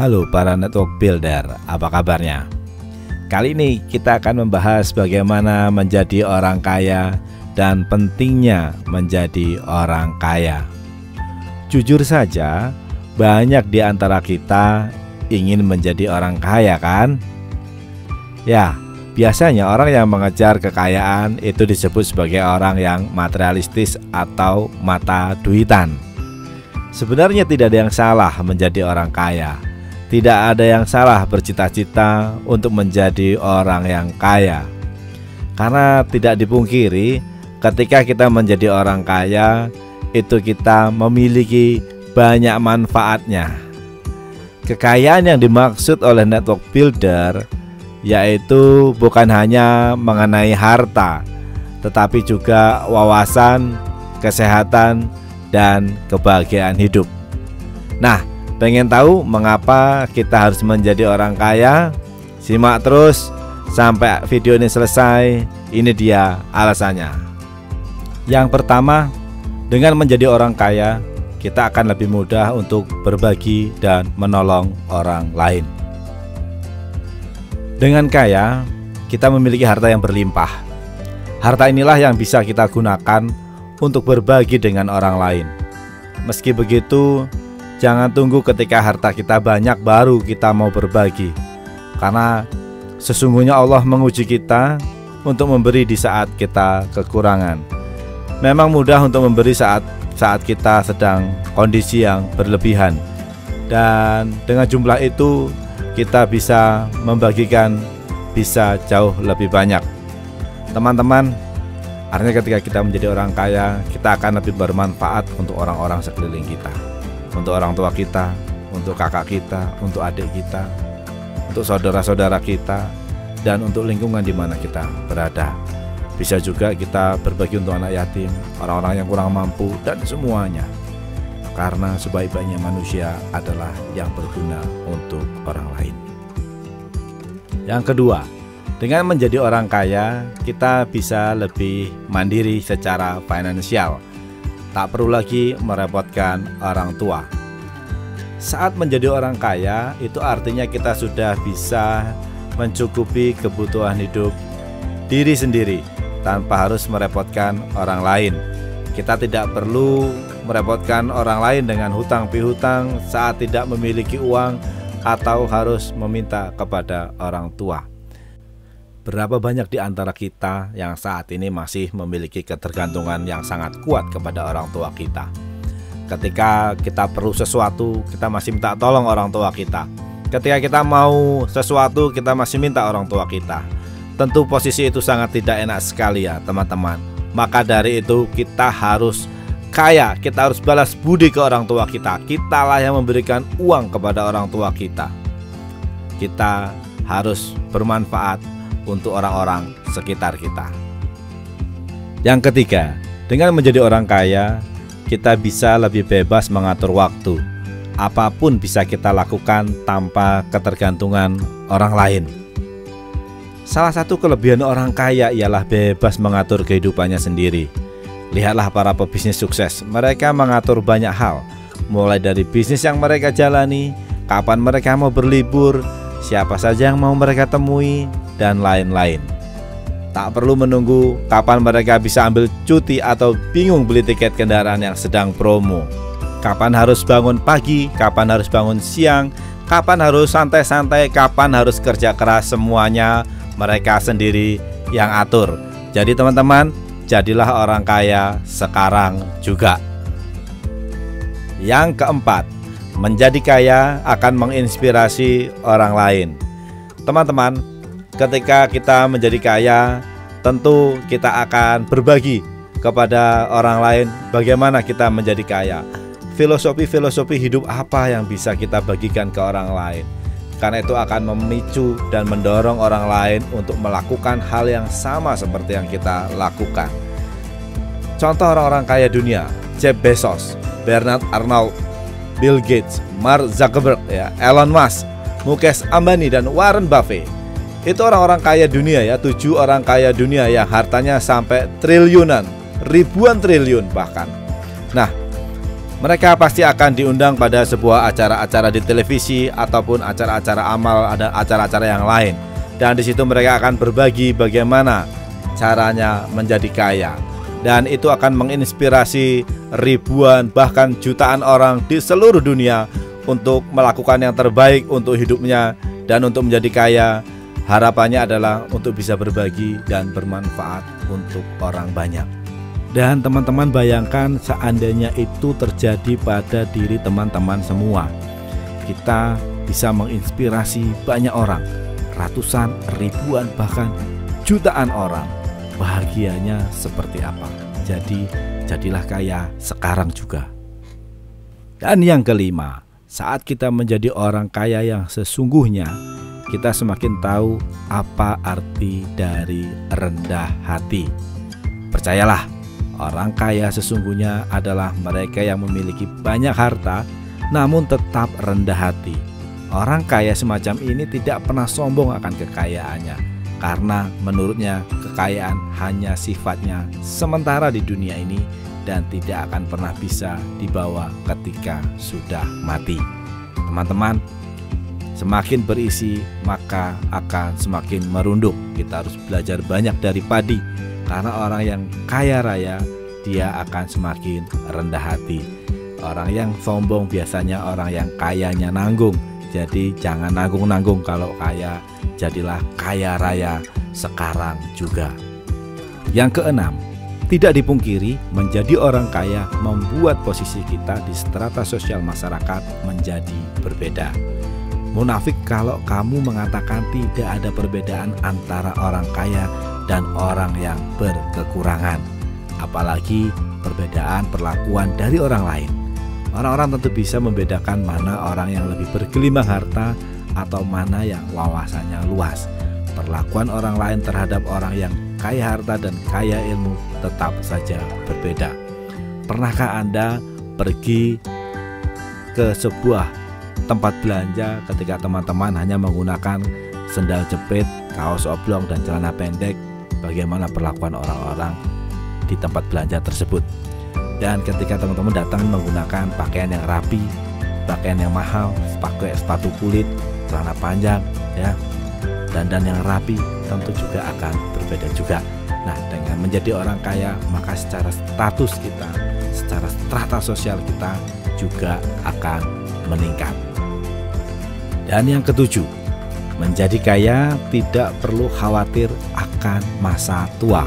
Halo para network builder, apa kabarnya? Kali ini kita akan membahas bagaimana menjadi orang kaya dan pentingnya menjadi orang kaya. Jujur saja, banyak di antara kita ingin menjadi orang kaya kan? Ya, biasanya orang yang mengejar kekayaan itu disebut sebagai orang yang materialistis atau mata duitan. Sebenarnya tidak ada yang salah menjadi orang kaya. Tidak ada yang salah bercita-cita untuk menjadi orang yang kaya. Karena tidak dipungkiri, ketika kita menjadi orang kaya, itu kita memiliki banyak manfaatnya. Kekayaan yang dimaksud oleh network builder yaitu bukan hanya mengenai harta, tetapi juga wawasan, kesehatan, dan kebahagiaan hidup. Nah, pengen tahu mengapa kita harus menjadi orang kaya? Simak terus sampai video ini selesai. Ini dia alasannya. Yang pertama, dengan menjadi orang kaya, kita akan lebih mudah untuk berbagi dan menolong orang lain. Dengan kaya, kita memiliki harta yang berlimpah. Harta inilah yang bisa kita gunakan untuk berbagi dengan orang lain. Meski begitu, jangan tunggu ketika harta kita banyak baru kita mau berbagi. Karena sesungguhnya Allah menguji kita untuk memberi di saat kita kekurangan. Memang mudah untuk memberi saat saat kita sedang kondisi yang berlebihan. Dan dengan jumlah itu kita bisa membagikan bisa jauh lebih banyak. Teman-teman, Artinya ketika kita menjadi orang kaya, kita akan lebih bermanfaat untuk orang-orang sekeliling kita. Untuk orang tua kita, untuk kakak kita, untuk adik kita, untuk saudara-saudara kita, dan untuk lingkungan di mana kita berada. Bisa juga kita berbagi untuk anak yatim, orang-orang yang kurang mampu, dan semuanya. Karena sebaik-baiknya manusia adalah yang berguna untuk orang lain. Yang kedua, dengan menjadi orang kaya, kita bisa lebih mandiri secara finansial. Tak perlu lagi merepotkan orang tua. Saat menjadi orang kaya, itu artinya kita sudah bisa mencukupi kebutuhan hidup diri sendiri tanpa harus merepotkan orang lain. Kita tidak perlu merepotkan orang lain dengan hutang pihutang saat tidak memiliki uang atau harus meminta kepada orang tua. Berapa banyak di antara kita yang saat ini masih memiliki ketergantungan yang sangat kuat kepada orang tua kita? Ketika kita perlu sesuatu, kita masih minta tolong orang tua kita. Ketika kita mau sesuatu, kita masih minta orang tua kita. Tentu posisi itu sangat tidak enak sekali ya, teman-teman. Maka dari itu, kita harus kaya, kita harus balas budi ke orang tua kita. Kitalah yang memberikan uang kepada orang tua kita. Kita harus bermanfaat untuk orang-orang sekitar kita. Yang ketiga, dengan menjadi orang kaya, kita bisa lebih bebas mengatur waktu. Apa pun bisa kita lakukan tanpa ketergantungan orang lain. Salah satu kelebihan orang kaya ialah bebas mengatur kehidupannya sendiri. Lihatlah para pebisnis sukses, mereka mengatur banyak hal, mulai dari bisnis yang mereka jalani, kapan mereka mau berlibur, siapa saja yang mau mereka temui, dan lain-lain. Tak perlu menunggu kapan mereka bisa ambil cuti atau bingung beli tiket kendaraan yang sedang promo. Kapan harus bangun pagi, kapan harus bangun siang, kapan harus santai-santai, kapan harus kerja keras semuanya mereka sendiri yang atur. Jadi teman-teman, jadilah orang kaya sekarang juga. Yang keempat, menjadi kaya akan menginspirasi orang lain. Teman-teman, ketika kita menjadi kaya, tentu kita akan berbagi kepada orang lain bagaimana kita menjadi kaya. Filosofi-filosofi hidup apa yang bisa kita bagikan ke orang lain. Karena itu akan memicu dan mendorong orang lain untuk melakukan hal yang sama seperti yang kita lakukan. Contoh orang-orang kaya dunia, Jeff Bezos, Bernard Arnault, Bill Gates, Mark Zuckerberg, ya, Elon Musk, Mukesh Ambani dan Warren Buffett itu orang-orang kaya dunia ya, tujuh orang kaya dunia yang hartanya sampai triliunan, ribuan triliun bahkan. Nah, Mereka pasti akan diundang pada sebuah acara-acara di televisi ataupun acara-acara amal ada acara-acara yang lain. Dan di situ mereka akan berbagi bagaimana caranya menjadi kaya. Dan itu akan menginspirasi ribuan bahkan jutaan orang di seluruh dunia untuk melakukan yang terbaik untuk hidupnya dan untuk menjadi kaya. Harapannya adalah untuk bisa berbagi dan bermanfaat untuk orang banyak. Dan teman-teman bayangkan seandainya itu terjadi pada diri teman-teman semua. Kita bisa menginspirasi banyak orang, ratusan, ribuan, bahkan jutaan orang. Bahagianya seperti apa? Jadi, jadilah kaya sekarang juga. Dan yang kelima, saat kita menjadi orang kaya yang sesungguhnya, kita semakin tahu apa arti dari rendah hati. Percayalah, Orang kaya sesungguhnya adalah mereka yang memiliki banyak harta namun tetap rendah hati. Orang kaya semacam ini tidak pernah sombong akan kekayaannya karena menurutnya kekayaan hanya sifatnya sementara di dunia ini dan tidak akan pernah bisa dibawa ketika sudah mati. Teman-teman, semakin berisi maka akan semakin merunduk. Kita harus belajar banyak dari padi karena orang yang kaya raya, dia akan semakin rendah hati. Orang yang sombong biasanya orang yang kayanya nanggung. Jadi jangan nanggung-nanggung kalau kaya, jadilah kaya raya sekarang juga. Yang keenam, tidak dipungkiri menjadi orang kaya membuat posisi kita di strata sosial masyarakat menjadi berbeda. Munafik kalau kamu mengatakan tidak ada perbedaan antara orang kaya dan orang yang berkekurangan, apalagi perbedaan perlakuan dari orang lain. Orang-orang tentu bisa membedakan mana orang yang lebih bergelimang harta atau mana yang wawasannya luas. Perlakuan orang lain terhadap orang yang kaya harta dan kaya ilmu tetap saja berbeda. Pernahkah Anda pergi ke sebuah tempat belanja ketika teman-teman hanya menggunakan sendal jepit, kaos oblong, dan celana pendek bagaimana perlakuan orang-orang di tempat belanja tersebut. Dan ketika teman-teman datang menggunakan pakaian yang rapi, pakaian yang mahal, pakai sepatu kulit, celana panjang, ya, dan dan yang rapi, tentu juga akan berbeda juga. Nah, dengan menjadi orang kaya, maka secara status kita, secara strata sosial kita juga akan meningkat. Dan yang ketujuh, menjadi kaya tidak perlu khawatir akan masa tua.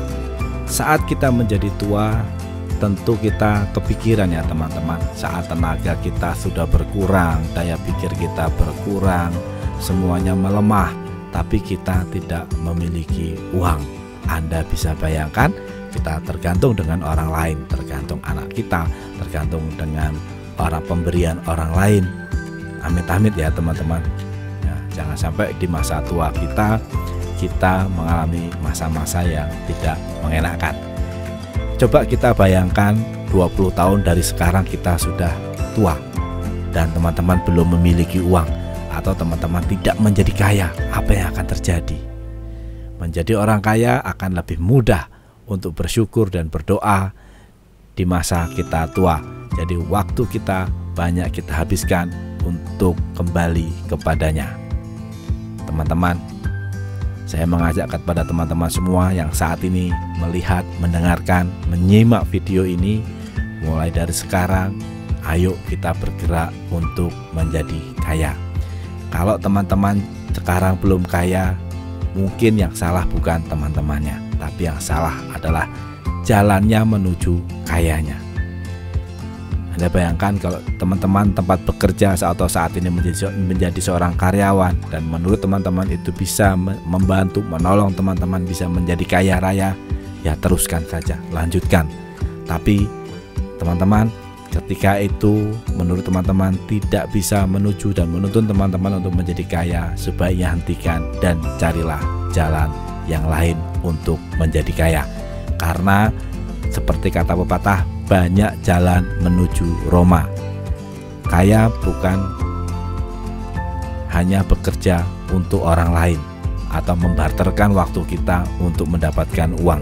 Saat kita menjadi tua, tentu kita kepikiran ya teman-teman. Saat tenaga kita sudah berkurang, daya pikir kita berkurang, semuanya melemah, tapi kita tidak memiliki uang. Anda bisa bayangkan kita tergantung dengan orang lain, tergantung anak kita, tergantung dengan orang pemberian orang lain. Amit-amit ya teman-teman. Ya, jangan sampai di masa tua kita kita mengalami masa-masa yang tidak mengenakan. Coba kita bayangkan 20 tahun dari sekarang kita sudah tua dan teman-teman belum memiliki uang atau teman-teman tidak menjadi kaya, apa yang akan terjadi? Menjadi orang kaya akan lebih mudah untuk bersyukur dan berdoa di masa kita tua. Jadi waktu kita banyak kita habiskan untuk kembali kepadanya. Teman-teman, saya mengajak kepada teman-teman semua yang saat ini melihat, mendengarkan, menyimak video ini mulai dari sekarang ayo kita bergerak untuk menjadi kaya. Kalau teman-teman sekarang belum kaya, mungkin yang salah bukan teman-temannya, tapi yang salah adalah jalannya menuju kayanya. Anda bayangkan kalau teman-teman tempat bekerja atau saat ini menjadi, menjadi seorang karyawan dan menurut teman-teman itu bisa membantu menolong teman-teman bisa menjadi kaya raya, ya teruskan saja, lanjutkan. Tapi teman-teman ketika itu menurut teman-teman tidak bisa menuju dan menuntun teman-teman untuk menjadi kaya, sebaiknya hentikan dan carilah jalan yang lain untuk menjadi kaya. Karena seperti kata pepatah, banyak jalan menuju Roma. Kaya bukan hanya bekerja untuk orang lain atau membarterkan waktu kita untuk mendapatkan uang.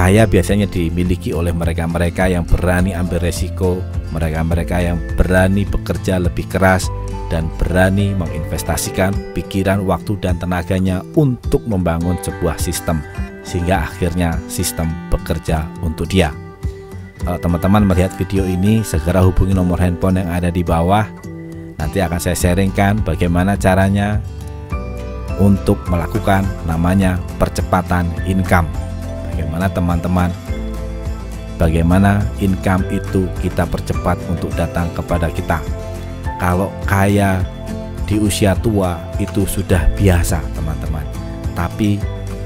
kaya biasanya dimiliki oleh mereka-mereka yang berani ambil resiko, mereka-mereka yang berani bekerja lebih keras dan berani menginvestasikan pikiran, waktu, dan tenaganya untuk membangun sebuah sistem sehingga akhirnya sistem bekerja untuk dia. Kalau teman-teman melihat video ini, segera hubungi nomor handphone yang ada di bawah. Nanti akan saya sharingkan bagaimana caranya untuk melakukan namanya percepatan income bagaimana teman-teman bagaimana income itu kita percepat untuk datang kepada kita kalau kaya di usia tua itu sudah biasa teman-teman tapi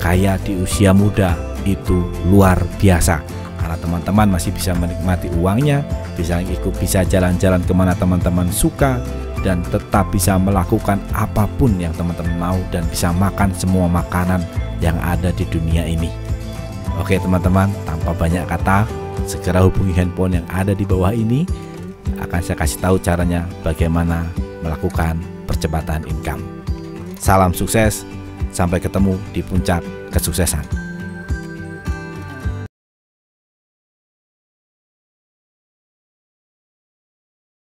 kaya di usia muda itu luar biasa karena teman-teman masih bisa menikmati uangnya bisa ikut bisa jalan-jalan ke mana teman-teman suka dan tetap bisa melakukan apa pun yang teman-teman mau dan bisa makan semua makanan yang ada di dunia ini. Oke teman-teman, tanpa banyak kata, segera hubungi handphone yang ada di bawah ini. Akan saya kasih tahu caranya bagaimana melakukan percepatan income. Salam sukses, sampai ketemu di puncak kesuksesan.